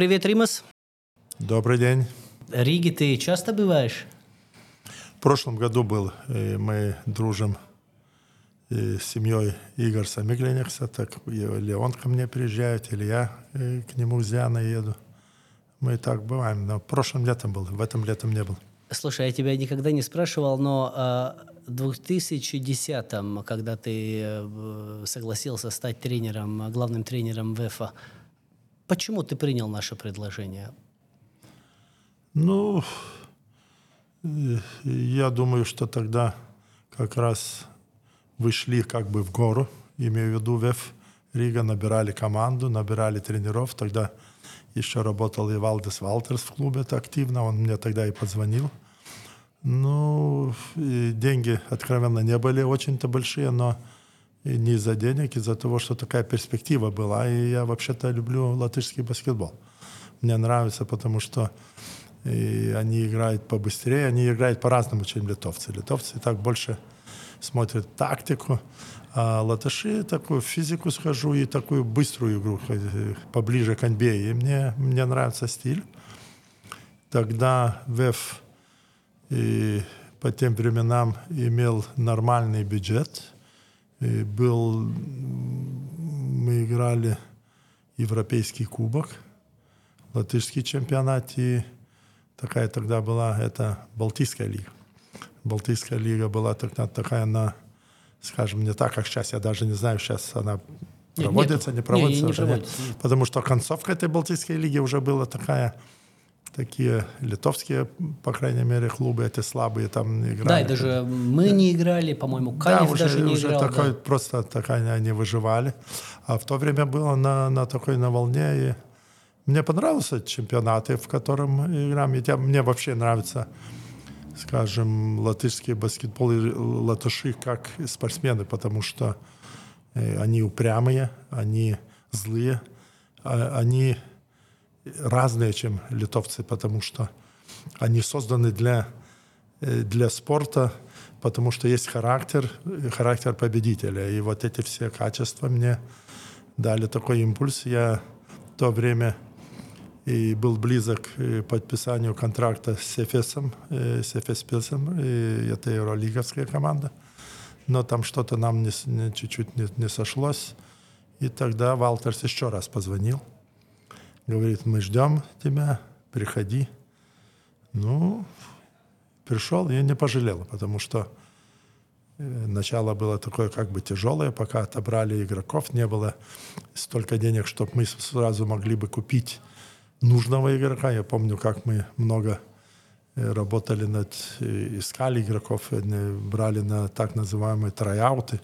привет, Римас. Добрый день. Риге ты часто бываешь? В прошлом году был, и мы дружим и с семьей Игорь Самигленикса, так или он ко мне приезжает, или я к нему с Дианой еду. Мы так бываем, но прошлым летом был, в этом летом не был. Слушай, я тебя никогда не спрашивал, но а, в 2010-м, когда ты э, согласился стать тренером, главным тренером ВЭФа, почему ты принял наше предложение? Ну, я думаю, что тогда как раз вышли как бы в гору, имею в виду ВЭФ Рига, набирали команду, набирали тренеров. Тогда еще работал и Валдес Валтерс в клубе это активно, он мне тогда и позвонил. Ну, и деньги, откровенно, не были очень-то большие, но и не из-за денег, из-за того, что такая перспектива была. И я вообще-то люблю латышский баскетбол. Мне нравится, потому что и они играют побыстрее, они играют по-разному, чем литовцы. Литовцы так больше смотрят тактику, а латыши такую физику схожу и такую быструю игру поближе к NBA. И мне, мне нравится стиль. Тогда ВЭФ и по тем временам имел нормальный бюджет. Был, мы играли европейский кубок, латышский чемпионат и такая тогда была, это Балтийская лига. Балтийская лига была тогда такая на, скажем, не так, как сейчас, я даже не знаю, сейчас она нет, проводится, не проводится. Не, не, не проводится. Нет. Потому что концовка этой Балтийской лиги уже была такая, такие литовские, по крайней мере, клубы эти слабые там играли. Да, и даже мы да. не играли, по-моему, Канев да, уже, даже не уже играл. Такой, да. Просто такая они выживали. А в то время было на, на такой на волне и мне понравился чемпионаты, в котором играем. Я, мне вообще нравится, скажем, латышский баскетбол и латыши как спортсмены, потому что э, они упрямые, они злые, а, они разные, чем литовцы, потому что они созданы для, э, для спорта, потому что есть характер, характер победителя. И вот эти все качества мне дали такой импульс. Я в то время и был близок к э, подписанию контракта с Эфесом, э, с Эфес Пилсом, это евролиговская команда. Но там что-то нам не, не, чуть-чуть не, не сошлось. И тогда Валтерс еще раз позвонил. Говорит, мы ждем тебя, приходи. Ну, пришел и не пожалел, потому что э, начало было такое как бы тяжелое, пока отобрали игроков, не было столько денег, чтобы мы сразу могли бы купить нужного игрока. Я помню, как мы много э, работали над, э, искали игроков, брали на так называемые трайауты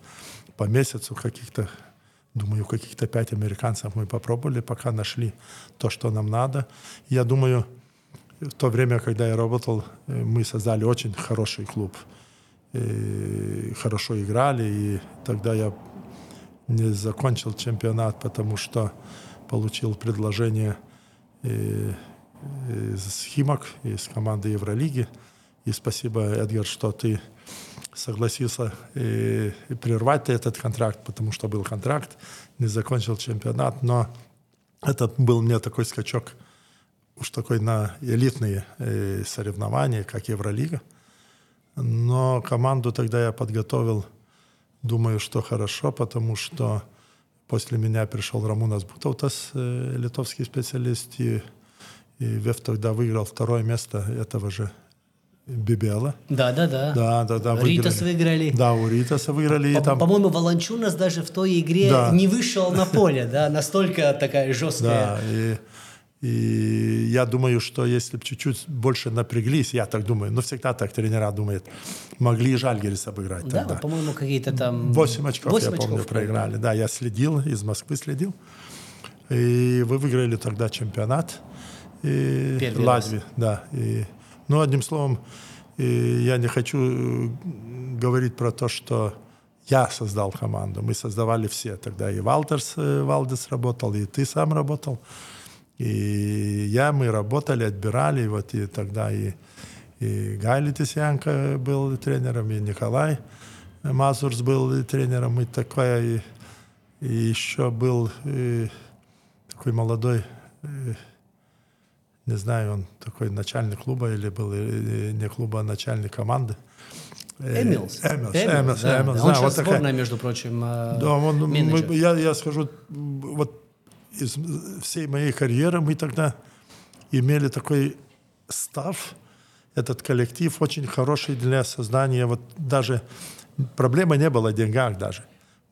по месяцу каких-то, думаю, каких-то пять американцев мы попробовали, пока нашли то, что нам надо. Я думаю, в то время, когда я работал, мы создали очень хороший клуб. И хорошо играли, и тогда я не закончил чемпионат, потому что получил предложение из Химок, из команды Евролиги. И спасибо, Эдгар, что ты согласился и, и прервать этот контракт, потому что был контракт, не закончил чемпионат, но это был мне такой скачок уж такой на элитные э, соревнования, как Евролига. Но команду тогда я подготовил, думаю, что хорошо, потому что После меня пришел Рамунас Бутаутас, э, литовский специалист, и, и Вев тогда выиграл второе место этого же Бибела. Да, да, да. Да, да, да. Ритас выиграли. Да, у Ритаса выиграли. По- там... По-моему, Волончунас даже в той игре да. не вышел на поле, да, настолько такая жесткая. Да, и и я думаю, что если бы чуть-чуть больше напряглись, я так думаю, но всегда так тренера думают, могли и Жальгерис обыграть да, тогда. по-моему, какие-то там... Восемь очков, 8 я очков помню, проиграли. Да, я следил, из Москвы следил. И вы выиграли тогда чемпионат. И Первый Латвии, раз. да. И, ну, одним словом, и я не хочу э, говорить про то, что я создал команду. Мы создавали все тогда. И Валтерс, э, Валдес работал, и ты сам работал. И я, мы работали, отбирали, вот и тогда и, и Гайли Тесянко был тренером, и Николай Мазурс был тренером, и такое, и, и еще был и такой молодой не знаю, он такой начальник клуба или был или не клуба, а начальник команды. Эмилс. Эмилс, Эмилс, Эмилс, да, Эмилс, да. да, Он сейчас вот такая- сборная, между прочим, э, Да, он, мы- менеджер. я, я скажу, вот из всей моей карьеры мы тогда имели такой став, этот коллектив очень хороший для создания, вот даже проблемы не было в деньгах даже,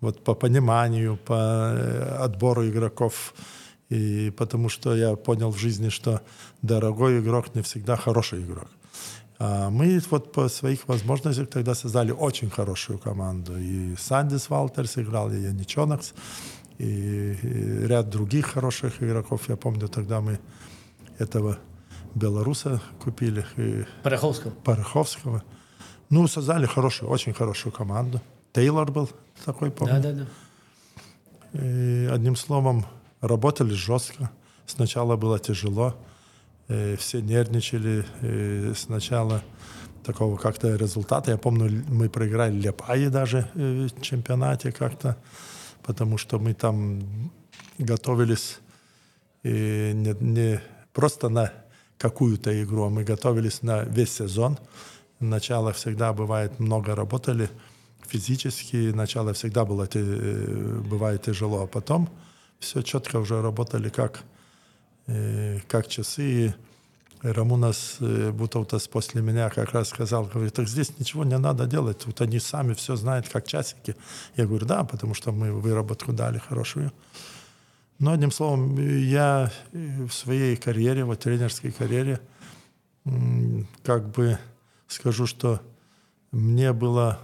вот по пониманию, по э, отбору игроков, и потому что я понял в жизни, что дорогой игрок не всегда хороший игрок. А мы вот по своих возможностях тогда создали очень хорошую команду. И Сандис Валтерс играл, и Яничонакс, и, и ряд других хороших игроков. Я помню, тогда мы этого белоруса купили, и Пороховского. Пороховского. Ну, создали хорошую, очень хорошую команду. Тейлор был такой, помню. Да, да, да. И, одним словом, работали жестко. Сначала было тяжело, э, все нервничали. э, Сначала такого как-то результата. Я помню, мы проиграли Лепаи даже э, в чемпионате как-то, потому что мы там готовились и не, не просто на какую-то игру, а мы готовились на весь сезон. Начало всегда бывает много работали физически, начало всегда было бывает тяжело, а потом все четко уже работали как, э, как часы. И Рамунас э, Бутовтас после меня как раз сказал, говорит, так здесь ничего не надо делать, вот они сами все знают, как часики. Я говорю, да, потому что мы выработку дали хорошую. Но, одним словом, я э, в своей карьере, вот тренерской карьере, как бы скажу, что мне было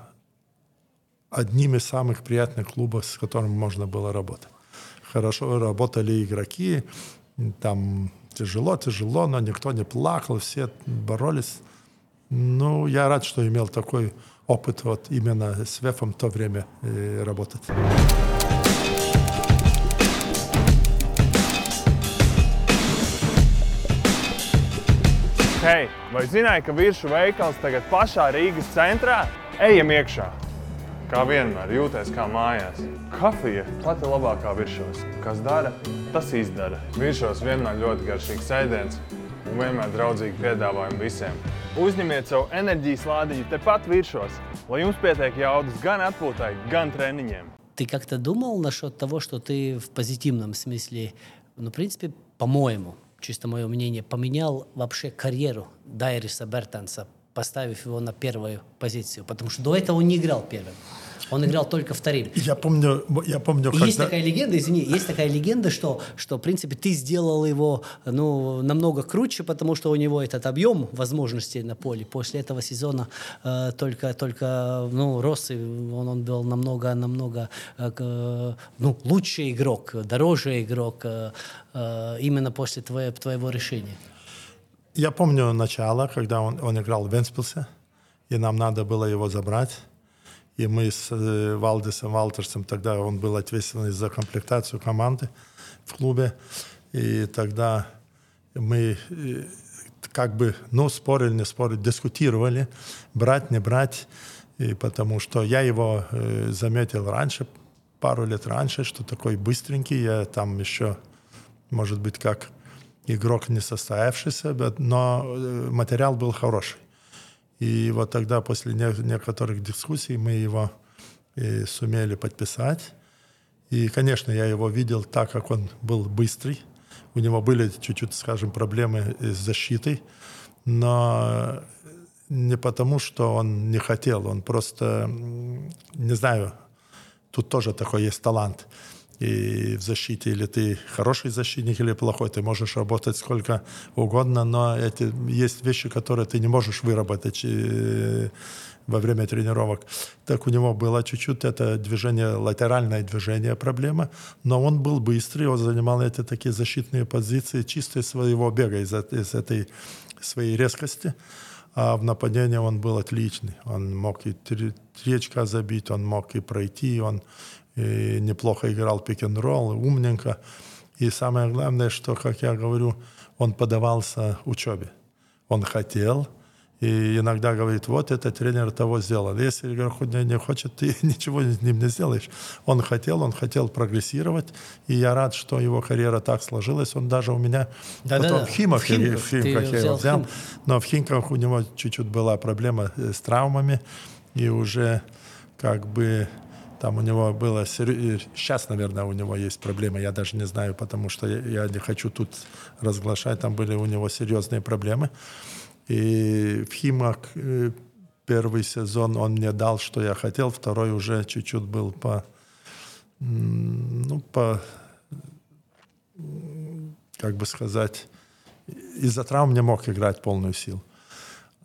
одним из самых приятных клубов, с которым можно было работать. Хорошо работали игроки, там тяжело, тяжело, но никто не плакал, все боролись. Ну, я рад, что имел такой опыт вот именно с ВЭФом в то время э, работать. Hei, vai zināji, ka virsmu veikals tagad pašā Rīgas centrā? Ejam iekšā! Kā vienmēr, jūties kā mājās. Kafija pati labākā virsmas. Kas dara, tas izdara. Virsmas vienmēr ļoti garšīgs ēdiens un vienmēr draudzīgi piedāvājumi visiem. Uzņemiet savu enerģijas lādiņu tepat virsmas, lai jums pietiek jaudas gan atpūtai, gan treniņiem. Ты как-то думал насчет того, что ты в позитивном смысле, ну, в принципе, по-моему, чисто мое мнение, поменял вообще карьеру Дайриса Бертанса, поставив его на первую позицию? Потому что до этого он не играл первым. Он играл только вторым. Я помню, я помню, Есть когда... такая легенда, извини, есть такая легенда, что, что, в принципе, ты сделал его ну, намного круче, потому что у него этот объем возможностей на поле. После этого сезона э, только, только ну, рос, и он, он был намного, намного э, ну, лучший игрок, дороже игрок э, э, именно после твоего, твоего решения. Я помню начало, когда он, он играл в Венспилсе, и нам надо было его забрать. И мы с э, Валдисом Валтерсом, тогда он был ответственный за комплектацию команды в клубе. И тогда мы э, как бы, ну, спорили, не спорили, дискутировали, брать, не брать. И потому что я его э, заметил раньше, пару лет раньше, что такой быстренький. Я там еще, может быть, как игрок не состоявшийся, но э, материал был хороший. И вот тогда после не- некоторых дискуссий мы его э, сумели подписать. И, конечно, я его видел так, как он был быстрый. У него были чуть-чуть, скажем, проблемы с защитой, но не потому, что он не хотел, он просто, не знаю, тут тоже такой есть талант. И в защите или ты хороший защитник, или плохой. Ты можешь работать сколько угодно, но эти, есть вещи, которые ты не можешь выработать э, во время тренировок. Так у него было чуть-чуть это движение, латеральное движение проблема, но он был быстрый, он занимал эти такие защитные позиции чисто из своего бега, из, из этой своей резкости. А в нападении он был отличный. Он мог и очка забить, он мог и пройти, он и неплохо играл пик-н-ролл, умненько. И самое главное, что, как я говорю, он подавался учебе. Он хотел, И иногда говорит, вот это тренер того сделал. Если игрок не хочет, ты ничего с ним не сделаешь. Он хотел, он хотел прогрессировать. И я рад, что его карьера так сложилась. Он даже у меня да, потом да, да. в Химах, в Химках, в Химках я его взял. Но в Химках у него чуть-чуть была проблема э, с травмами. И уже как бы там у него было... Сейчас, наверное, у него есть проблемы. Я даже не знаю, потому что я не хочу тут разглашать. Там были у него серьезные проблемы. И в Химах э, первый сезон он мне дал, что я хотел, второй уже чуть-чуть был по, ну, по, как бы сказать, из-за травм не мог играть полную силу.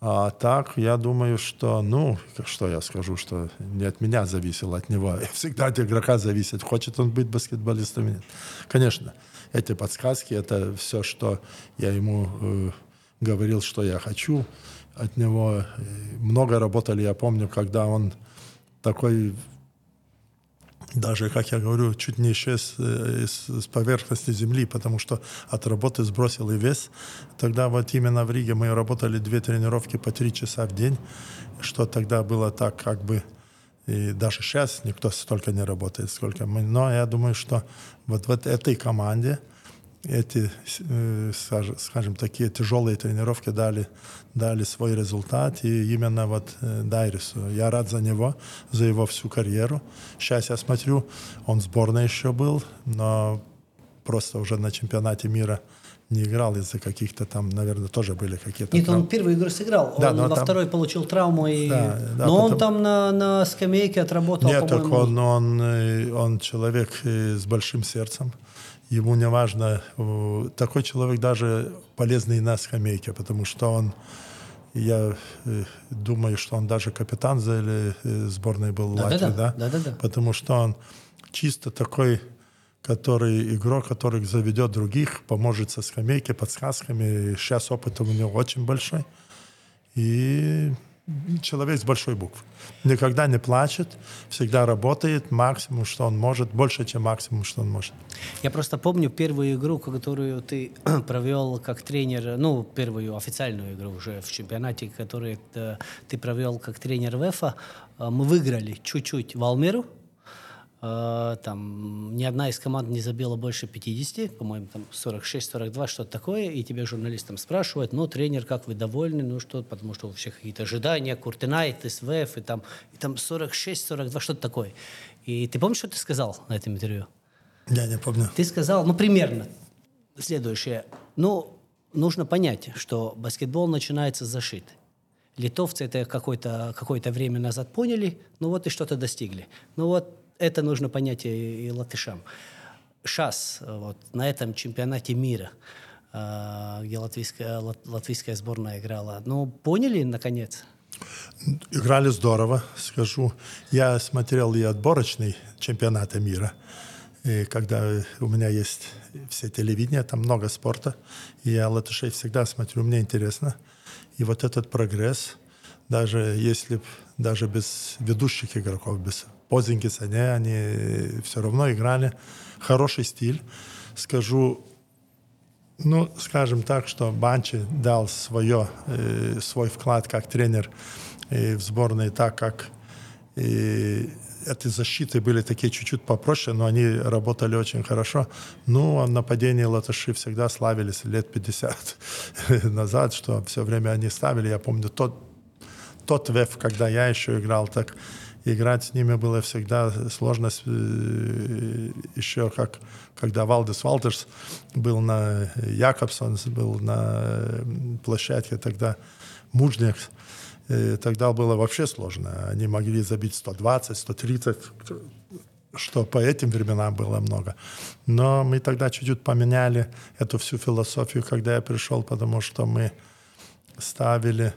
А так, я думаю, что, ну, что я скажу, что не от меня зависело, от него. Всегда от игрока зависит, хочет он быть баскетболистом или нет. Конечно, эти подсказки, это все, что я ему э, говорил, что я хочу от него. Много работали, я помню, когда он такой, даже, как я говорю, чуть не исчез э, с поверхности земли, потому что от работы сбросил и вес. Тогда вот именно в Риге мы работали две тренировки по три часа в день, что тогда было так как бы и даже сейчас никто столько не работает, сколько мы. Но я думаю, что вот в этой команде – эти, э, скажем, такие тяжелые тренировки дали, дали свой результат. И именно вот э, Дайрису, я рад за него, за его всю карьеру. Сейчас я смотрю, он сборной еще был, но просто уже на чемпионате мира не играл из-за каких-то там, наверное, тоже были какие-то... Нет, травмы. он первую игру сыграл, да, он во там... второй получил травму, и... да, да, но потом... он там на, на скамейке отработал, Нет, так он, он, э, он человек с большим сердцем, ему не важно, э, такой человек даже полезный на скамейке, потому что он, я э, думаю, что он даже капитан за э, сборной был да, Латвии, да, да? Да, да, да. Потому что он чисто такой, который игрок, который заведет других, поможет со скамейки, подсказками. Сейчас опыт у него очень большой. И человек с большой буквы. Никогда не плачет, всегда работает, максимум, что он может, больше, чем максимум, что он может. Я просто помню первую игру, которую ты провел как тренер, ну, первую официальную игру уже в чемпионате, которую ты провел как тренер ВЭФа. Мы выиграли чуть-чуть Валмеру, Э, там ни одна из команд не забила больше 50, по-моему, там 46-42, что-то такое, и тебе журналистам спрашивают, ну, тренер, как вы довольны, ну, что, потому что у всех какие-то ожидания, Куртенайт, СВФ, и там, и там 46-42, что-то такое. И ты помнишь, что ты сказал на этом интервью? Я не помню. Ты сказал, ну, примерно следующее. Ну, нужно понять, что баскетбол начинается зашит. Литовцы это какое-то какое время назад поняли, ну вот и что-то достигли. Ну вот это нужно понять и, и латышам. Сейчас, вот, на этом чемпионате мира, э, где латвийская, латвийская сборная играла, ну, поняли, наконец? Играли здорово, скажу. Я смотрел и отборочный чемпионата мира, и когда у меня есть все телевидения, там много спорта, и я латышей всегда смотрю, мне интересно. И вот этот прогресс, даже если даже без ведущих игроков, без Позингиса, не, они все равно играли. Хороший стиль. Скажу, ну, скажем так, что Банчи дал свое, э, свой вклад как тренер э, в сборной, так как э, эти защиты были такие чуть-чуть попроще, но они работали очень хорошо. Ну, а нападение латыши всегда славились лет 50 назад, что все время они ставили. Я помню тот, тот веф, когда я еще играл, так играть с ними было всегда сложно. Э, Еще как когда Валдес Валтерс был на Якобсон, был на площадке тогда Мужник, э, тогда было вообще сложно. Они могли забить 120, 130, что по этим временам было много. Но мы тогда чуть-чуть поменяли эту всю философию, когда я пришел, потому что мы ставили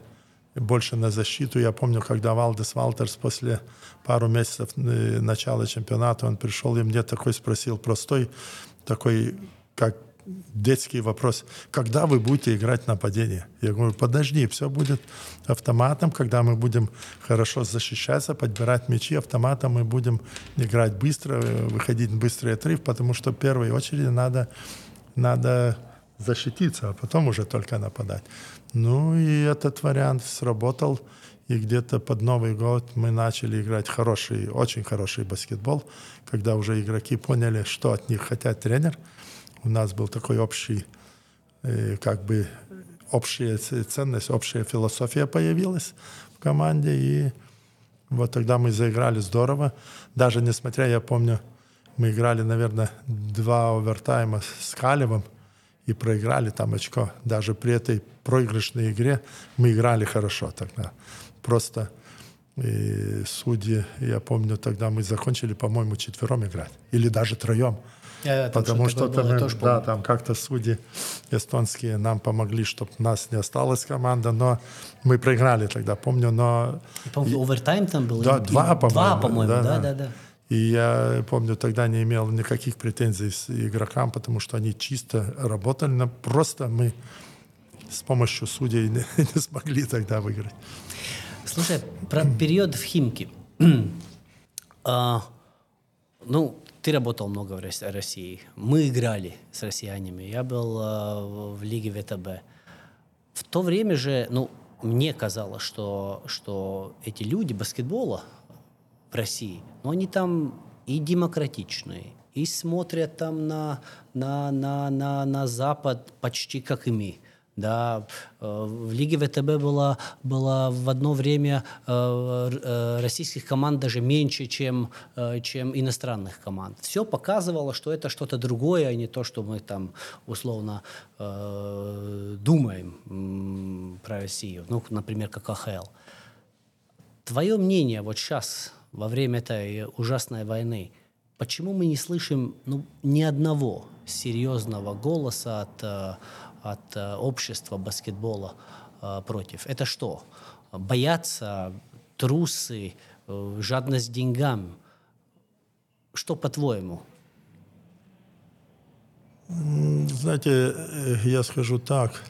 больше на защиту. Я помню, когда Валдес Валтерс после пару месяцев э, начала чемпионата, он пришел и мне такой спросил, простой, такой, как детский вопрос, когда вы будете играть нападение? Я говорю, подожди, все будет автоматом, когда мы будем хорошо защищаться, подбирать мячи, автоматом мы будем играть быстро, выходить в быстрый отрыв, потому что в первой очереди надо, надо защититься, а потом уже только нападать. Ну и этот вариант сработал. И где-то под Новый год мы начали играть хороший, очень хороший баскетбол, когда уже игроки поняли, что от них хотят тренер. У нас был такой общий, э, как бы общая ценность, общая философия появилась в команде. И вот тогда мы заиграли здорово. Даже несмотря, я помню, мы играли, наверное, два овертайма с Калевым и проиграли там очко. Даже при этой проигрышной игре мы играли хорошо тогда просто и судьи, я помню, тогда мы закончили, по-моему, четвером играть. Или даже троем. Я, Потому что, что мы, да, там как-то судьи эстонские нам помогли, чтобы нас не осталась команда, но мы проиграли тогда, помню, но... И, помню, овертайм там был? Да, два, по-моему. Два, по-моему, да, да, да. да. И я помню, тогда не имел никаких претензий с игрокам, потому что они чисто работали, но просто мы с помощью судей не, не смогли тогда выиграть. Слушай, про период в Химке. а, ну, ты работал много в России. Мы играли с россиянами. Я был а, в Лиге ВТБ. В то время же, ну, мне казалось, что, что эти люди баскетбола в России, ну, они там и демократичные, и смотрят там на, на, на, на, на Запад почти как и мы. Да, э, в Лиге ВТБ было, было в одно время э, э, российских команд даже меньше, чем, чем иностранных команд. Все показывало, что это что-то другое, а не то, что мы там условно думаем про Россию. Ну, например, как АХЛ. Твое мнение вот сейчас, во время этой ужасной войны, почему мы не слышим ну, ни одного серьезного голоса от от э, общества баскетбола э, против. Это что? Боятся, трусы, э, жадность деньгам. Что по-твоему? Знаете, я скажу так.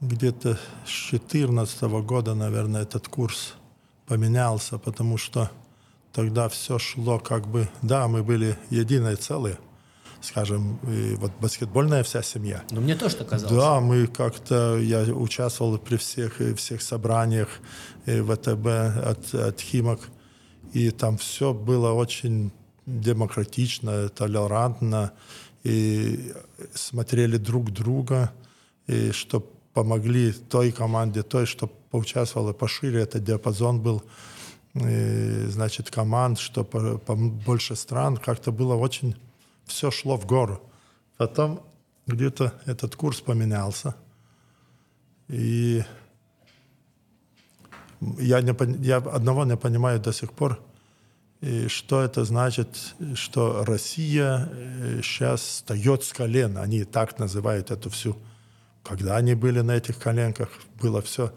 Где-то с 2014 года, наверное, этот курс поменялся, потому что тогда все шло как бы... Да, мы были единое целое, скажем, вот баскетбольная вся семья. Но мне тоже так казалось. Да, мы как-то, я участвовал при всех, всех собраниях ВТБ от, от Химок, и там все было очень демократично, толерантно, и смотрели друг друга, и чтобы помогли той команде, той, что поучаствовала пошире, этот диапазон был, и, значит, команд, что больше стран, как-то было очень все шло в гору. Потом где-то этот курс поменялся. И я, не, я одного не понимаю до сих пор, и что это значит, что Россия сейчас э, встает с колен. Они так называют эту всю. Когда они были на этих коленках, было все,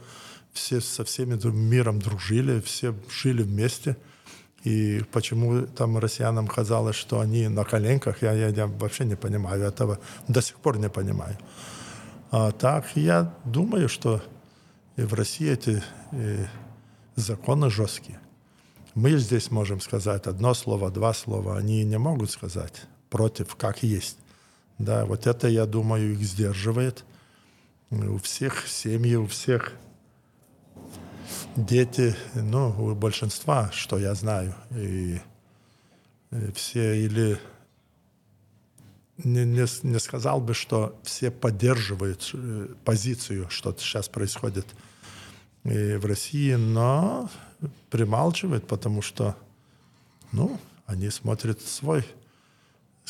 все со всеми миром дружили, все жили вместе – и почему там россиянам казалось, что они на коленках, я, я, я вообще не понимаю этого, до сих пор не понимаю. А так я думаю, что и в России эти законы жесткие. Мы здесь можем сказать одно слово, два слова, они не могут сказать против, как есть. Да, вот это, я думаю, их сдерживает. У всех семьи, у всех дети, ну, у большинства, что я знаю, и, и все или не, не, не сказал бы, что все поддерживают э, позицию, что сейчас происходит и в России, но прималчивают, потому что, ну, они смотрят свой,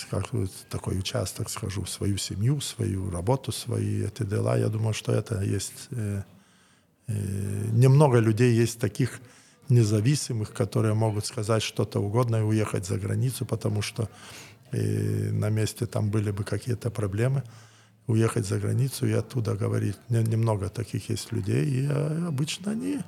как такой участок, скажу, свою семью, свою работу, свои эти дела. Я думаю, что это есть э, Э, немного людей есть таких независимых, которые могут сказать что-то угодно и уехать за границу, потому что э, на месте там были бы какие-то проблемы. Уехать за границу и оттуда говорить. Немного таких есть людей, и э, обычно они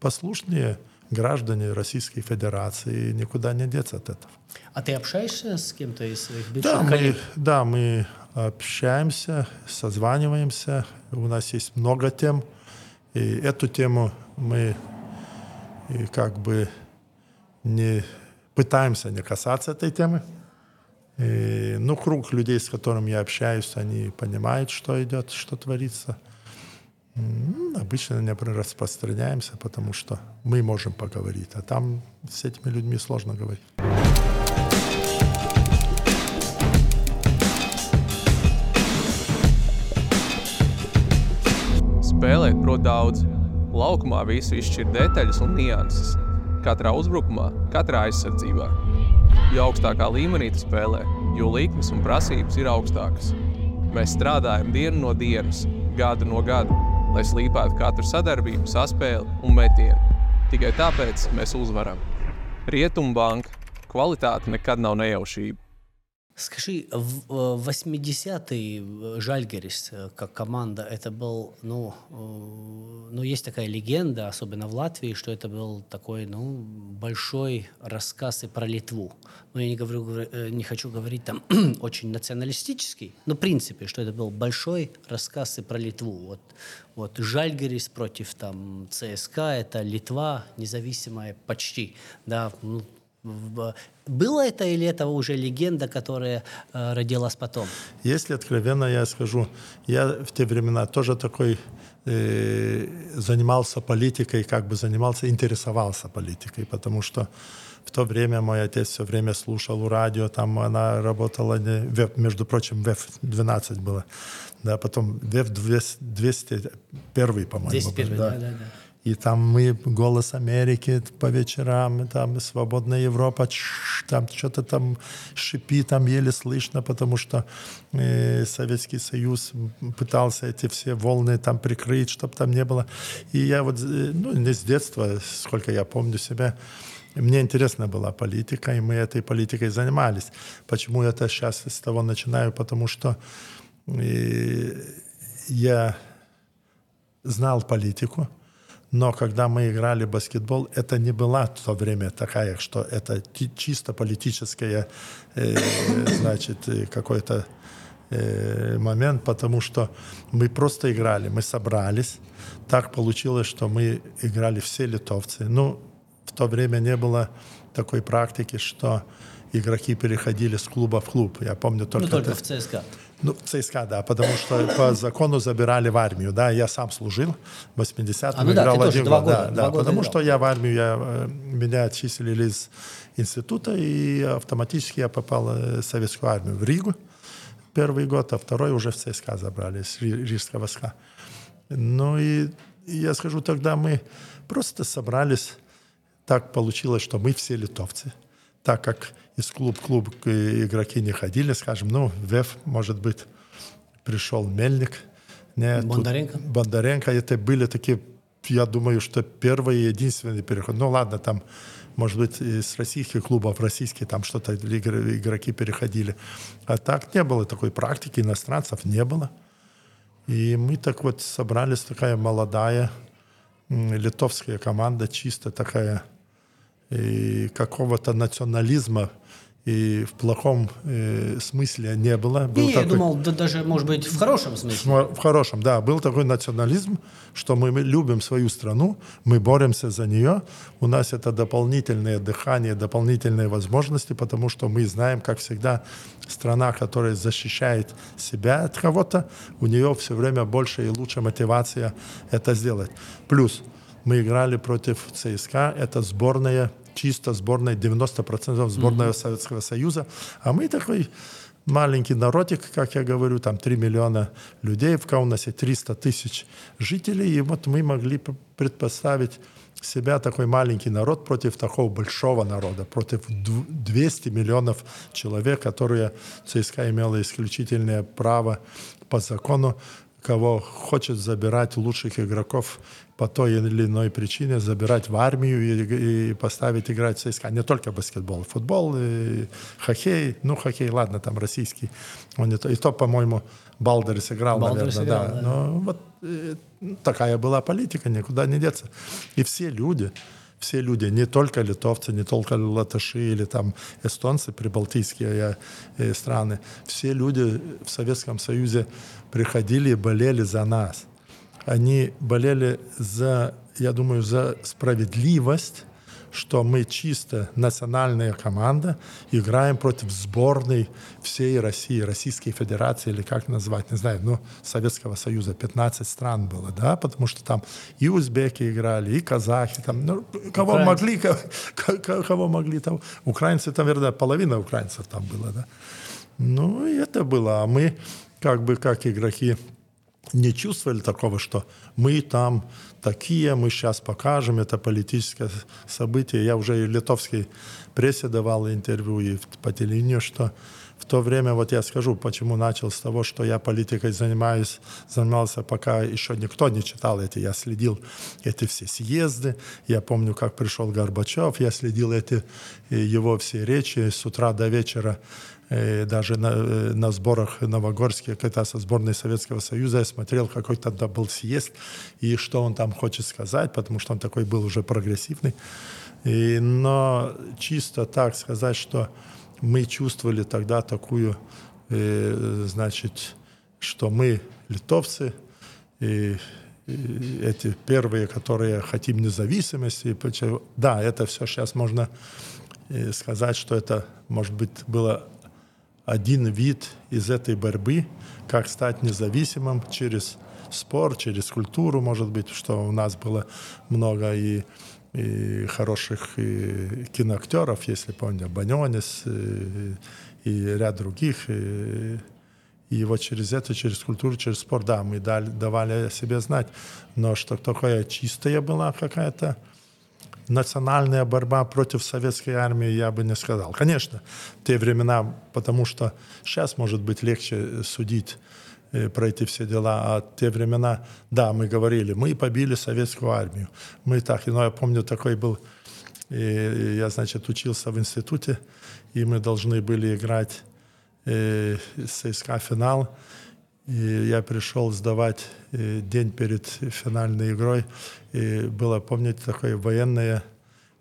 послушнее граждане Российской Федерации, никуда не деться от этого. А ты общаешься с кем-то из своих бывших да, коллег? Мы, да, мы общаемся, созваниваемся. У нас есть много тем, и эту тему мы как бы не пытаемся не касаться этой темы. И, ну, круг людей, с которыми я общаюсь, они понимают, что идет, что творится. Обычно не распространяемся, потому что мы можем поговорить, а там с этими людьми сложно говорить. Spēlēt prot daudz. Laukumā visu izšķir detaļas un nianses. Katrā uzbrukumā, katrā aizsardzībā. Jo augstākā līmenī tu spēlē, jo likmes un prasības ir augstākas. Mēs strādājam dienu no dienas, gadu no gada, lai slīpētu katru sadarbību, saspēli un metienu. Tikai tāpēc mēs uzvaram. Rietumbanka kvalitāte nekad nav nejaušība. Скажи, в 80-й э, Жальгерис э, как команда, это был, ну, э, ну, есть такая легенда, особенно в Латвии, что это был такой, ну, большой рассказ и про Литву. Ну, я не, говорю, не хочу говорить там очень националистический, но в принципе, что это был большой рассказ и про Литву. Вот, вот Жальгерис против там ЦСКА, это Литва независимая почти, да, ну, было это или это уже легенда, которая э, родилась потом? Если откровенно я скажу, я в те времена тоже такой э, занимался политикой, как бы занимался, интересовался политикой, потому что в то время мой отец все время слушал радио, там она работала, не, между прочим, ВЭФ-12 было, да, потом ВЭФ-201, по-моему. 201, да, да, да. И там мы «Голос Америки» по вечерам, там «Свободная Европа», там что-то там шипит, там еле слышно, потому что э, Советский Союз пытался эти все волны там прикрыть, чтобы там не было. И я вот, э, ну, не с детства, сколько я помню себя, мне интересна была политика, и мы этой политикой занимались. Почему я это сейчас с того начинаю? Потому что э, я знал политику, но когда мы играли в баскетбол, это не была в то время такая, что это чисто политическое, э, значит, э, какой-то э, момент, потому что мы просто играли, мы собрались. Так получилось, что мы играли все литовцы. Ну, в то время не было такой практики, что игроки переходили с клуба в клуб. Я помню только... Ну, только это... в ЦСКА. Ну, ЦСКА, да, потому что по закону забирали в армию, да, я сам служил, в 80-м а, ну играл да, один год, да, да, потому играл. что я в армию, я, э, меня отчислили из института, и автоматически я попал в советскую армию в Ригу первый год, а второй уже в ЦСКА забрали, с Рижского СКА. Ну и я скажу, тогда мы просто собрались, так получилось, что мы все литовцы, так как из клуб-клуб игроки не ходили, скажем, ну, ВЭФ, может быть, пришел Мельник. Не, Бондаренко? Тут, Бондаренко. Это были такие, я думаю, что первые и единственные переходы. Ну, ладно, там, может быть, из российских клубов российские там что-то игроки переходили. А так не было такой практики, иностранцев не было. И мы так вот собрались, такая молодая литовская команда, чисто такая и какого-то национализма и в плохом э, смысле не было. Был не, такой, я думал, да, даже, может быть, в хорошем смысле. В хорошем, да. Был такой национализм, что мы, любим свою страну, мы боремся за нее, у нас это дополнительное дыхание, дополнительные возможности, потому что мы знаем, как всегда, страна, которая защищает себя от кого-то, у нее все время больше и лучше мотивация это сделать. Плюс мы играли против ЦСКА, это сборная чисто сборная, 90% сборная mm-hmm. Советского Союза. А мы такой маленький народик, как я говорю, там 3 миллиона людей, в Каунасе 300 тысяч жителей, и вот мы могли предпоставить себя такой маленький народ против такого большого народа, против 200 миллионов человек, которые ЦСКА имела исключительное право по закону, кого хочет забирать лучших игроков по той или иной причине забирать в армию и, и поставить играть в ЦСКА. Не только баскетбол, футбол, и хоккей. Ну, хоккей, ладно, там российский. Он и, то, и то по-моему, Балдерс играл, Балдерс наверное. Играл, да. да. Но вот э, такая была политика, никуда не деться. И все люди, все люди, не только литовцы, не только латыши или там эстонцы, прибалтийские э, страны, все люди в Советском Союзе приходили и болели за нас они болели за, я думаю, за справедливость что мы чисто национальная команда, играем против сборной всей России, Российской Федерации, или как назвать, не знаю, ну, Советского Союза, 15 стран было, да, потому что там и узбеки играли, и казахи, там, ну, кого Украинцы. могли, кого, кого могли там, украинцы, там, наверное, половина украинцев там было, да. Ну, и это было, а мы, как бы, как игроки, не чувствовали такого, что мы там такие, мы сейчас покажем, это политическое событие. Я уже и литовской прессе давал интервью и по телевидению, что в то время, вот я скажу, почему начал с того, что я политикой занимаюсь, занимался, пока еще никто не читал эти. Я следил эти все съезды, я помню, как пришел Горбачев, я следил эти его все речи с утра до вечера Э, даже на, э, на сборах новогорских, когда со сборной Советского Союза я смотрел, какой тогда был съезд и что он там хочет сказать, потому что он такой был уже прогрессивный. И, но чисто так сказать, что мы чувствовали тогда такую, э, значит, что мы литовцы, и, и эти первые, которые хотим независимости. Да, это все сейчас можно э, сказать, что это, может быть, было один вид из этой борьбы, как стать независимым через спорт, через культуру, может быть, что у нас было много и, и хороших и киноактеров, если помню, Банионис и, и ряд других. И, и вот через это, через культуру, через спорт, да, мы дали, давали о себе знать. Но что такое чистая была какая-то национальная борьба против советской армии, я бы не сказал. Конечно, в те времена, потому что сейчас, может быть, легче судить э, про эти все дела. А те времена, да, мы говорили, мы побили советскую армию. Мы так, но я помню, такой был, и я, значит, учился в институте, и мы должны были играть э, финал. И я пришел сдавать э, день перед финальной игрой. И было, помните, такое военное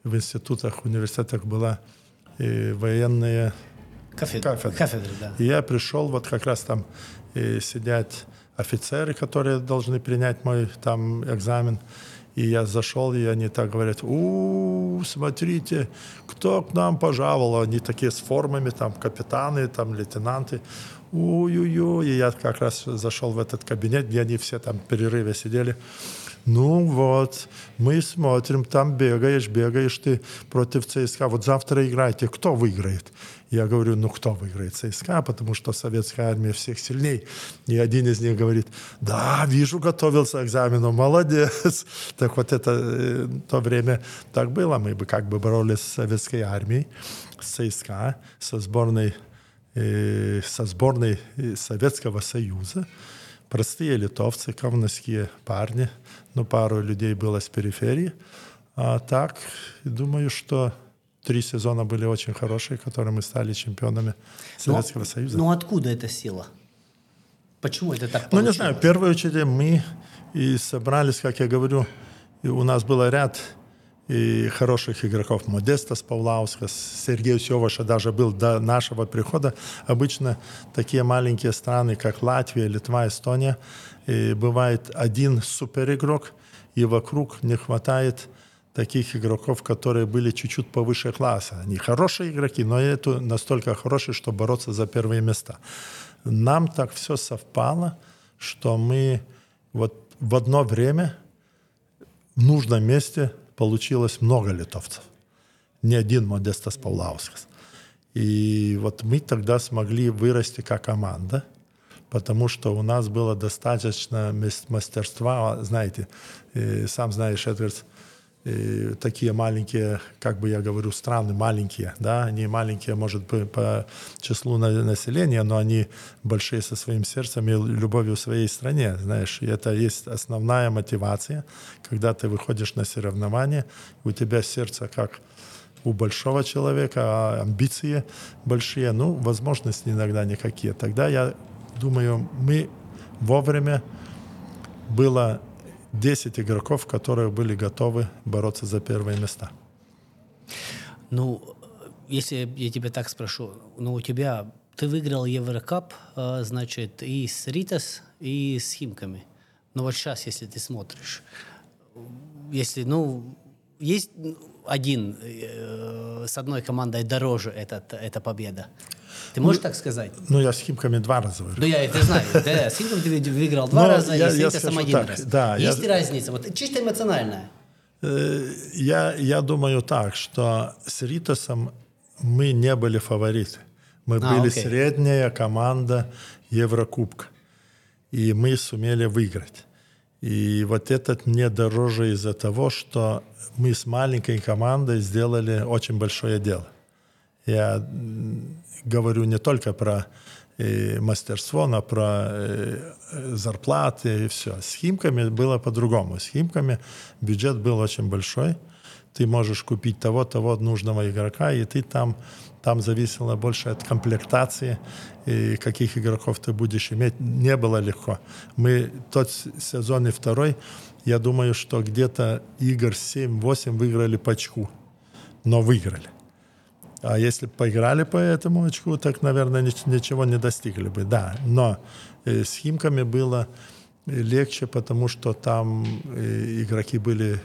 в институтах, университетах была и военная кафедра. кафедра. кафедра да. И я пришел, вот как раз там и сидят офицеры, которые должны принять мой там экзамен. И я зашел, и они так говорят, у, смотрите, кто к нам пожаловал. Они такие с формами, там капитаны, там лейтенанты ой-ой-ой. И я как раз зашел в этот кабинет, где они все там в перерыве сидели. Ну вот, мы смотрим, там бегаешь, бегаешь ты против ЦСКА. Вот завтра играйте, кто выиграет? Я говорю, ну кто выиграет ЦСКА, потому что советская армия всех сильней. И один из них говорит, да, вижу, готовился к экзамену, молодец. Так вот это э, то время так было. Мы бы как бы боролись с советской армией, с ЦСКА, со сборной со сборной э, Советского Союза. Простые литовцы, кавновские парни, но пару людей было с периферии. А так, думаю, что три сезона были очень хорошие, которые мы стали чемпионами Советского но, Союза. Но откуда эта сила? Почему это так получилось? Ну, не знаю, в первую очередь мы и собрались, как я говорю, и у нас был ряд и хороших игроков. Модестас Павлаускас, Сергей Севаша даже был до нашего прихода. Обычно такие маленькие страны, как Латвия, Литва, Эстония, и бывает один суперигрок, и вокруг не хватает таких игроков, которые были чуть-чуть повыше класса. Они хорошие игроки, но это настолько хорошие, что бороться за первые места. Нам так все совпало, что мы вот в одно время в нужном месте получилось много литовцев. Не один Модестас Павлаускас. И вот мы тогда смогли вырасти как команда, потому что у нас было достаточно мастерства. Знаете, сам знаешь, Эдвардс, и такие маленькие, как бы я говорю, страны маленькие, да, они маленькие, может быть, по числу населения, но они большие со своим сердцем и любовью в своей стране, знаешь, и это есть основная мотивация, когда ты выходишь на соревнования, у тебя сердце как у большого человека, а амбиции большие, ну, возможности иногда никакие. Тогда я думаю, мы вовремя было 10 игроков, которые были готовы бороться за первые места. Ну, если я тебя так спрошу, ну у тебя ты выиграл Еврокап, а, значит, и с Ритас, и с Химками. Но вот сейчас, если ты смотришь, если, ну, есть один э, с одной командой дороже этот, эта победа? Ты можешь так сказать? Ну, я с Химками два раза выиграл. Ну, я это знаю. Да, с Химками ты выиграл два Но раза, я- и с я скажу один так, раз. да, я- Есть разница? Вот чисто эмоциональная. Э, Я, я думаю так, что с Ритасом мы не были фавориты. Мы А, были окей. средняя команда Еврокубка. И мы сумели выиграть. И вот этот мне дороже из-за того, что мы с маленькой командой сделали очень большое дело. Я говорю не только про э, мастерство, но про э, зарплаты и все. С Химками было по-другому. С Химками бюджет был очень большой. Ты можешь купить того, того нужного игрока, и ты там, там зависело больше от комплектации, и каких игроков ты будешь иметь. Не было легко. Мы тот сезон и второй, я думаю, что где-то игр 7-8 выиграли по очку, но выиграли. А если бы поиграли по этому очку, так, наверное, нич- ничего не достигли бы. Да, но э, с Химками было э, легче, потому что там э, игроки были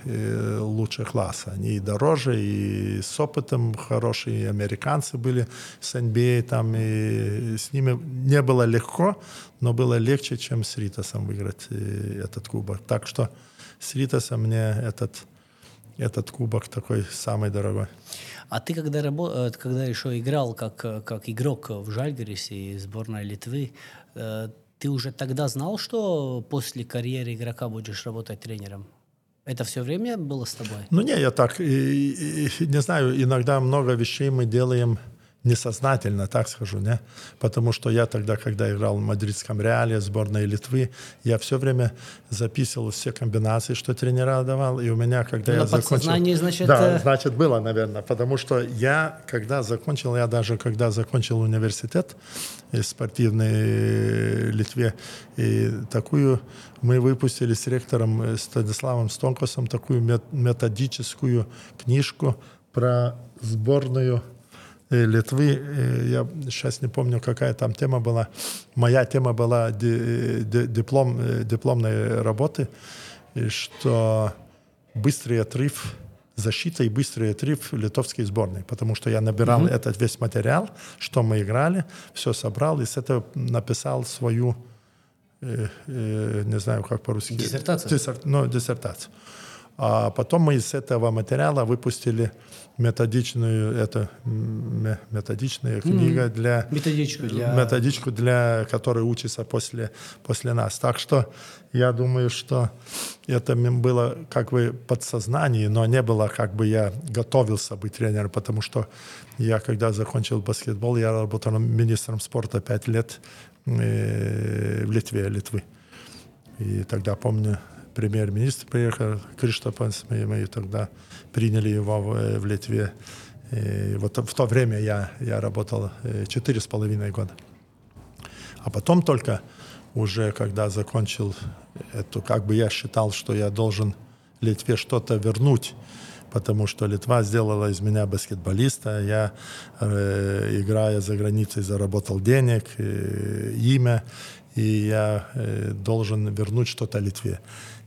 лучше класса. Они и дороже, и с опытом хорошие, американцы были с NBA, там, и с ними не было легко, но было легче, чем с Ритасом выиграть этот кубок. Так что с Ритасом мне этот, этот кубок такой самый дорогой. А ты когда, рабо- э, когда еще играл как, э, как игрок в Жальгирисе и сборной Литвы, э, ты уже тогда знал, что после карьеры игрока будешь работать тренером? Это все время было с тобой? Ну не, я так, и- и, не знаю, иногда много вещей мы делаем несознательно, так скажу, не? Потому что я тогда, когда играл в мадридском Реале, сборной Литвы, я все время записывал все комбинации, что тренера давал, и у меня, когда На я закончил... подсознании, значит, Да, э, значит, было, наверное, потому что я, когда закончил, я даже, когда закончил университет э, спортивный э, Литве, и такую мы выпустили с ректором Станиславом Стонкосом такую мет- методическую книжку про сборную Литвы. Э, Я сейчас не помню, какая там тема была. Моя тема была ди- диплом, э, дипломной работы, и что быстрый отрыв защита и быстрый отрыв литовской сборной, потому что я набирал этот весь материал, что мы играли, все собрал и с этого написал свою, э, э, не знаю, как по-русски. Диссертацию? Диссер- ну, диссертацию. А потом мы из этого материала выпустили методичную, это методичная книга для Методичку для... методичку, для которой учится после, после нас. Так что я думаю, что это было как бы подсознание, но не было как бы я готовился быть тренером, потому что я, когда закончил баскетбол, я работал министром спорта пять лет э, в Литве, Литвы. И тогда, помню, премьер-министр приехал, Криштопанс, мы, мы тогда приняли его в, э, в Литве. И вот в то время я, я работал э, четыре с половиной года. А потом только уже, когда закончил эту, как бы я считал, что я должен Литве что-то вернуть, потому что Литва сделала из меня баскетболиста. Я, э, играя за границей, заработал денег, э, имя, и я э, должен вернуть что-то Литве.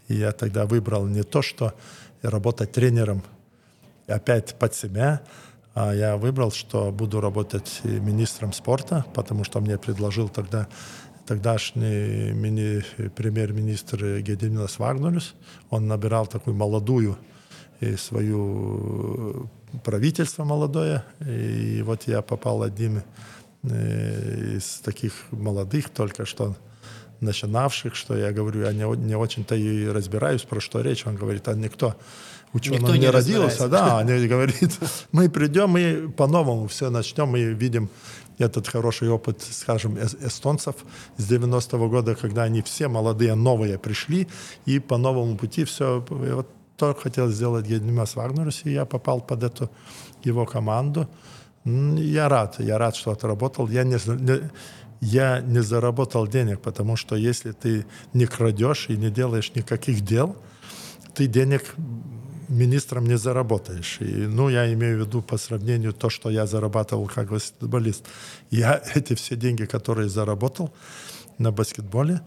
И я тогда выбрал не то, что работать тренером опять под себя, а я выбрал, что буду работать и министром спорта, потому что мне предложил тогда тогдашний мини, премьер-министр Гедиминас Вагнерус. Он набирал такую молодую э, свою правительство молодое. И вот я попал одним э, из таких молодых, только что начинавших, что я говорю, я не, не очень-то и разбираюсь, про что речь. Он говорит, а никто ученым Никто не, не родился. Да, они говорит, мы придем и по-новому все начнем, и видим этот хороший опыт, скажем, эс- эстонцев с 90-го года, когда они все молодые, новые пришли, и по новому пути все, и вот то хотел сделать Гедимас Вагнерус, и я попал под эту его команду. Я рад, я рад, что отработал. Я не, не- я не заработал денег, потому что если ты не крадешь и не делаешь никаких дел, ты денег министром не заработаешь. И, ну, я имею в виду по сравнению то, что я зарабатывал как баскетболист. Я эти все деньги, которые заработал на баскетболе,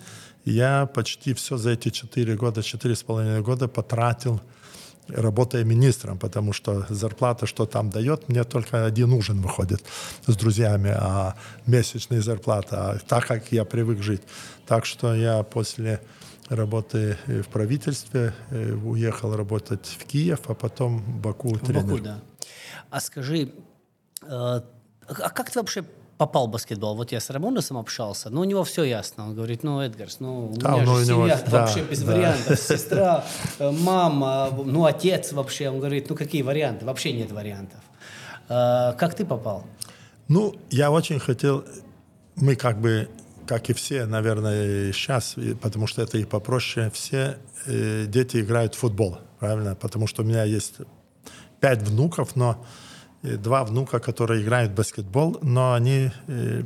я почти все за эти четыре года, четыре с половиной года потратил работая министром, потому что зарплата, что там дает, мне только один ужин выходит с друзьями, а месячная зарплата, а так как я привык жить. Так что я после работы в правительстве э, уехал работать в Киев, а потом в Баку в Баку, да. А скажи, э, а как ты вообще попал в баскетбол. Вот я с Рамоносом общался, но у него все ясно. Он говорит, ну, Эдгарс, ну, у да, меня ну, же него, семья да, вообще без да. вариантов. Сестра, э, мама, ну, отец вообще. Он говорит, ну, какие варианты? Вообще нет вариантов. А, как ты попал? Ну, я очень хотел... Мы как бы, как и все, наверное, сейчас, потому что это и попроще, все э, дети играют в футбол, правильно? Потому что у меня есть пять внуков, но два внука, которые играют в баскетбол, но они, э,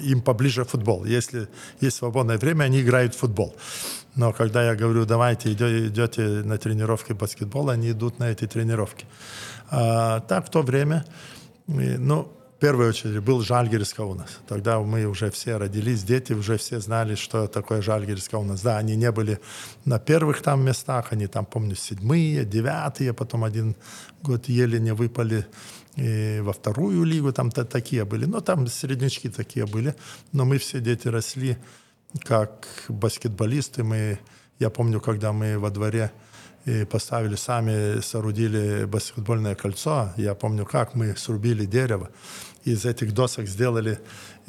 им поближе футбол. Если есть свободное время, они играют в футбол. Но когда я говорю, давайте идете на тренировки баскетбола, они идут на эти тренировки. А, так в то время, ну, в первую очередь был у нас. Тогда мы уже все родились, дети уже все знали, что такое Жальгирска у нас. Да, они не были на первых там местах, они там, помню, седьмые, девятые, потом один год еле не выпали и во вторую лигу, там -то такие были, но там среднячки такие были, но мы все дети росли как баскетболисты, мы, я помню, когда мы во дворе и поставили сами, соорудили баскетбольное кольцо, я помню, как мы срубили дерево, из этих досок сделали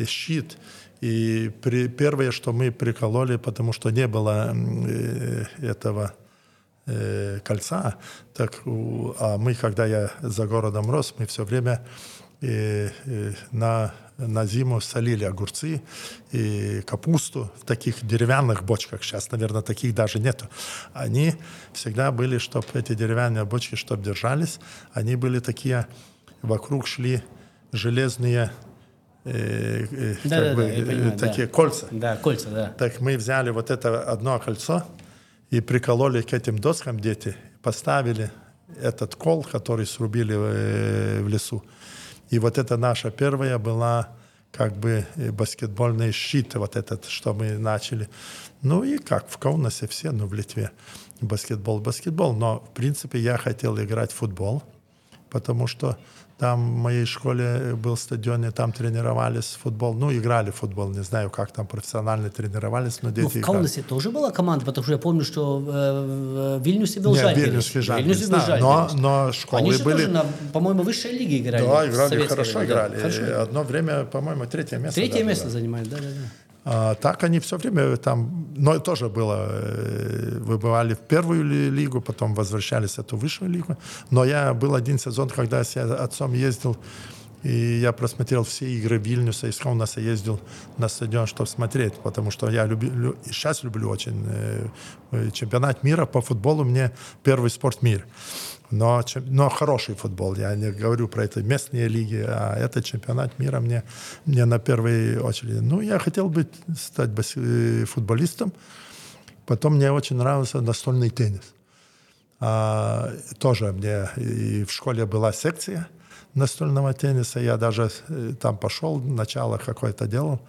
щит, и при, первое, что мы прикололи, потому что не было э, этого э, кольца. Так, а мы, когда я за городом рос, мы все время э, э, на, на зиму солили огурцы и капусту в таких деревянных бочках. Сейчас, наверное, таких даже нету. Они всегда были, чтобы эти деревянные бочки, чтобы держались, они были такие, вокруг шли железные э, э, да, как да, бы, да, я понимаю, такие да. кольца. Да, кольца, да. Так мы взяли вот это одно кольцо и прикололи к этим доскам дети, поставили этот кол, который срубили в, в лесу. И вот это наша первая была как бы баскетбольный щит, вот этот, что мы начали. Ну и как в Каунасе все, ну в Литве баскетбол, баскетбол. Но в принципе я хотел играть в футбол, потому что там в моей школе был стадион, и там тренировались в футбол. Ну, играли в футбол, не знаю, как там профессионально тренировались, но дети Ну, в играли. Каунасе тоже была команда, потому что я помню, что э, в Вильнюсе был Нет, Жальгирис. Вильнюсский В Жальгирис, Вильнюсе был да, но, Жальгирис. но школы Они же были... тоже, на, по-моему, высшей лиге играли. Да, играли хорошо, время, да. играли. Хорошо. Одно время, по-моему, третье место. Третье даже, место да. занимают, да, да, да. А, так они все время там, но тоже было, э, выбывали в первую ли- лигу, потом возвращались в эту высшую лигу. Но я был один сезон, когда с отцом ездил, и я просмотрел все игры Вильнюса, из Каунаса ездил на стадион, чтобы смотреть, потому что я люблю, и сейчас люблю очень э, э, чемпионат мира по футболу, мне первый спорт в мире. Но, но хороший футбол, я не говорю про это местные лиги, а это чемпионат мира мне, мне на первой очереди. Ну, я хотел быть, стать э, футболистом, потом мне очень нравился настольный теннис. А, тоже мне и в школе была секция настольного тенниса, я даже э, там пошел, начало какое-то делал,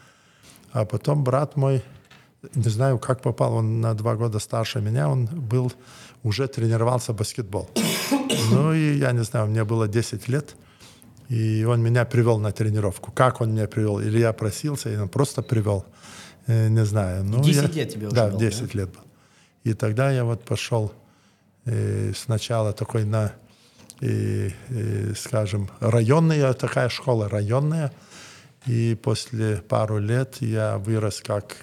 а потом брат мой, не знаю, как попал, он на два года старше меня, он был, уже тренировался баскетбол. Ну и я не знаю, мне было 10 лет, и он меня привел на тренировку. Как он меня привел? Или я просился, или он просто привел? Э, Не знаю. Ну, 10 я- лет тебе уже Да, было, 10 лет был. И тогда я вот пошел э, сначала такой на, э, э, скажем, районная такая школа, районная. И после пару лет я вырос как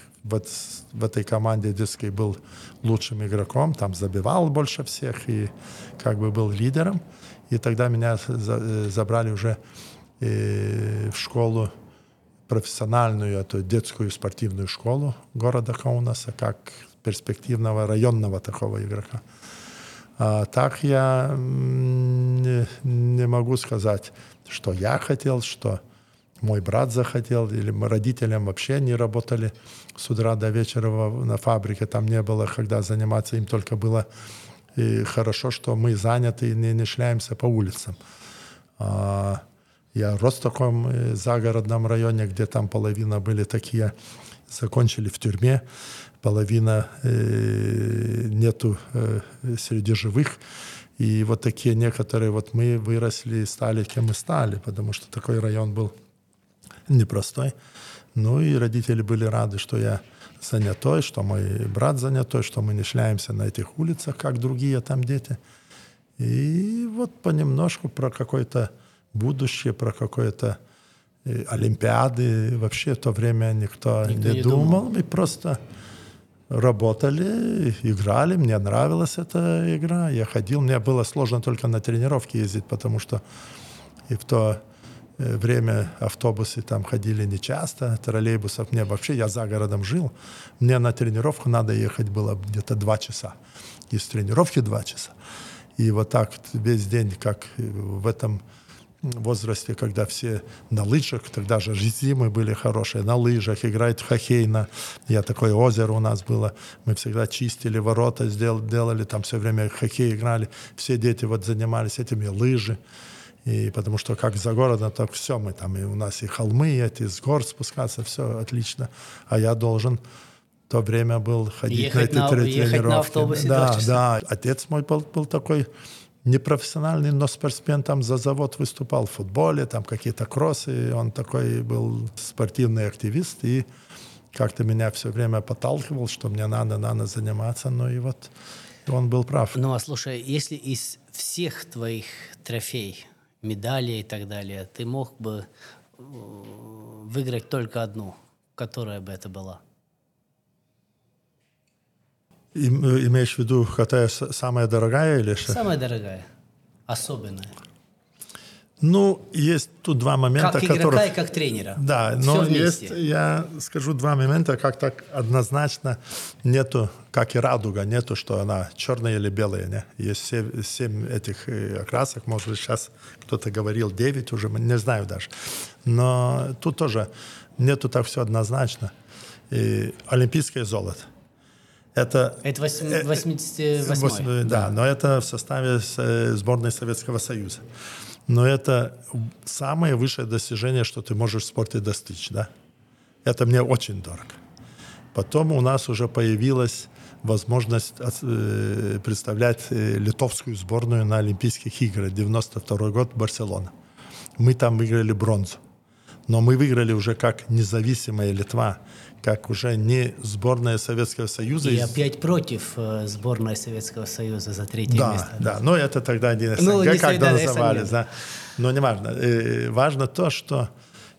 с- в этой команде детской был лучшим игроком, там забивал больше всех и как бы был лидером. И тогда меня за- забрали уже э, в школу профессиональную, эту детскую спортивную школу города Каунаса, как перспективного районного такого игрока. А так я не, не могу сказать, что я хотел, что мой брат захотел, или мы родителям вообще не работали с утра до вечера на фабрике, там не было, когда заниматься им только было и хорошо, что мы заняты и не, не шляемся по улицам. А, я рос в таком э, загородном районе, где там половина были такие, закончили в тюрьме, половина э, нету э, среди живых. И вот такие некоторые, вот мы выросли и стали, кем мы стали, потому что такой район был непростой. Ну и родители были рады, что я занятой, что мой брат занятой, что мы не шляемся на этих улицах, как другие там дети. И вот понемножку про какое-то будущее, про какое-то э, Олимпиады. Вообще в то время никто, Никто не, не думал. думал. Мы просто работали, играли. Мне нравилась эта игра. Я ходил. Мне было сложно только на тренировки ездить, потому что и в то время автобусы там ходили нечасто, троллейбусов мне вообще, я за городом жил, мне на тренировку надо ехать было где-то два часа. Из тренировки два часа. И вот так весь день, как в этом возрасте, когда все на лыжах, тогда же зимы были хорошие, на лыжах, играют в хоккей. На, я такое озеро у нас было, мы всегда чистили ворота, сдел, делали там все время хоккей играли. Все дети вот занимались этими лыжи. И потому что как за городом, так все мы там, и у нас и холмы эти, с гор спускаться, все отлично. А я должен в то время был ходить Ехать на эти на- на тренировки. автобусе два да, да. Отец мой был, был такой непрофессиональный, но спортсмен там за завод выступал в футболе, там какие-то кроссы, он такой был спортивный активист, и как-то меня все время подталкивал, что мне надо, надо заниматься, ну и вот он был прав. Ну, а слушай, если из всех твоих трофей, медалей и так далее, ты мог бы э, выиграть только одну, которая бы это была? Им- э, имеешь в виду, какая самая дорогая или что? Самая дорогая, особенная. Ну, есть тут два момента, Как игрока которые... и как тренера. Да, но вместе. есть, я скажу два момента, как так однозначно нету, как и радуга, нету, что она черная или белая. Не? Есть се- семь этих э, окрасок, может быть, сейчас кто-то говорил девять уже, не знаю даже. Но тут тоже нету так все однозначно. И олимпийское золото. Это Это восьм- Э, 88 Восемь- да, но это в составе э, сборной Советского Союза. Но это самое высшее достижение, что ты можешь в спорте достичь, да? Это мне очень дорого. Потом у нас уже появилась возможность э, представлять э, литовскую сборную на Олимпийских играх. 92 год, Барселона. Мы там выиграли бронзу. Но мы выиграли уже как независимая Литва, как уже не сборная Советского Союза. И из- опять против э, сборной Советского Союза за третье да, место. да, но это тогда не СНГ, Ну, не когда СНГ. да. Но не важно. Э, Важно то, что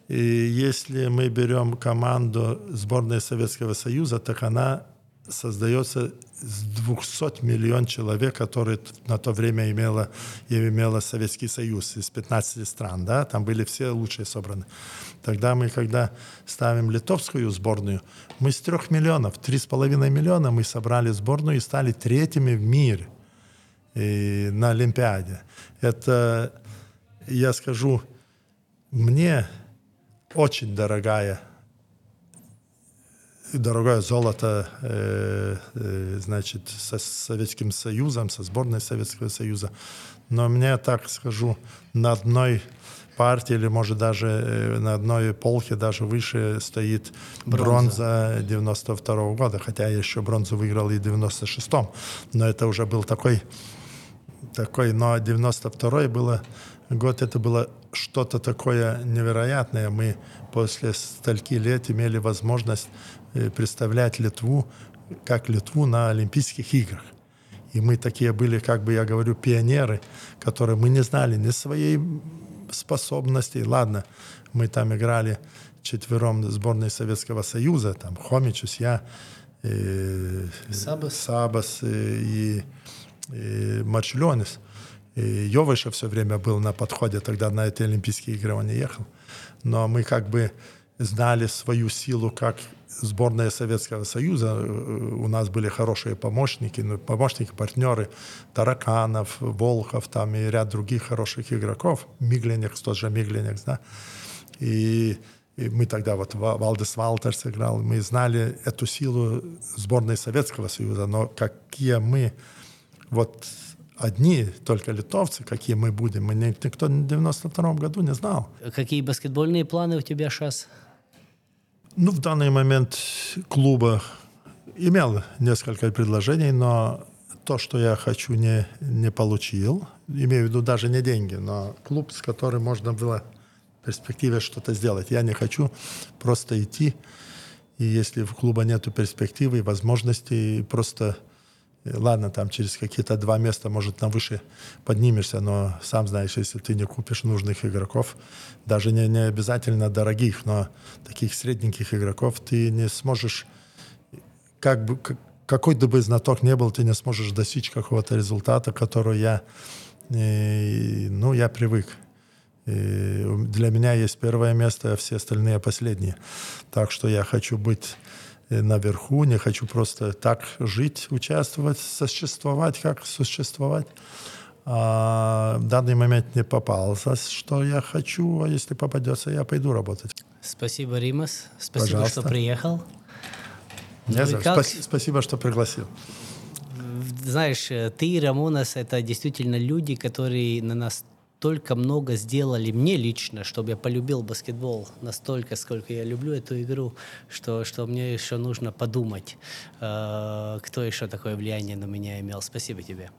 э, если мы берем команду сборной Советского Союза, так она создается с 200 миллион человек, которые на то время имела, имела Советский Союз из 15 стран, да, там были все лучшие собраны. Тогда мы, когда ставим литовскую сборную, мы с трех миллионов, три с половиной миллиона мы собрали сборную и стали третьими в мире и на Олимпиаде. Это, я скажу, мне очень дорогая дорогое золото, э, э, значит, со Советским Союзом, со сборной Советского Союза. Но мне, так скажу, на одной партии или, может, даже э, на одной полке даже выше стоит бронза, 92 года, хотя я еще бронзу выиграл и в 96-м, но это уже был такой такой, но 92-й было год, это было что-то такое невероятное. Мы после стольки лет имели возможность представлять Литву, как Литву на Олимпийских играх. И мы такие были, как бы я говорю, пионеры, которые мы не знали ни своей способностей. Ладно, мы там играли четвером сборной Советского Союза, там Хомичус, я, э, Сабас. Сабас э, и, и Марчелионис. И Йовыша все время был на подходе, тогда на эти Олимпийские игры он не ехал. Но мы как бы знали свою силу как сборная Советского Союза. Э, У нас были хорошие помощники, ну, помощники, партнеры. Тараканов, Волхов там и ряд других хороших игроков. Мигленекс, тот же Мигленекс, да. И, и мы тогда, вот Ва- Валдес Валтерс играл, мы знали эту силу сборной Советского Союза, но какие мы вот одни, только литовцы, какие мы будем, мы ни- никто в 92 году не знал. Какие баскетбольные планы у тебя сейчас? Ну, в данный момент клуба имел несколько предложений, но то, что я хочу, не, не получил. Имею в виду даже не деньги, но клуб, с которым можно было в перспективе что-то сделать. Я не хочу просто идти, и если в клуба нет перспективы и возможностей, просто Ладно, там через какие-то два места, может, на выше поднимешься, но сам знаешь, если ты не купишь нужных игроков, даже не, не обязательно дорогих, но таких средненьких игроков, ты не сможешь, как бы, какой бы знаток не был, ты не сможешь достичь какого-то результата, который я, и, ну, я привык. И для меня есть первое место, а все остальные последние. Так что я хочу быть Э, наверху, не хочу просто так жить, участвовать, существовать, как существовать. А в данный момент не попался, что я хочу, а если попадется, я пойду работать. Спасибо, Римас. Спасибо, Пожалуйста. что приехал. Не ну как... Спасибо, что пригласил. Знаешь, э, ты и Рамонас — это действительно люди, которые на нас настолько много сделали мне лично, чтобы я полюбил баскетбол настолько, сколько я люблю эту игру, что, что мне еще нужно подумать, э, кто еще такое влияние на меня имел. Спасибо тебе.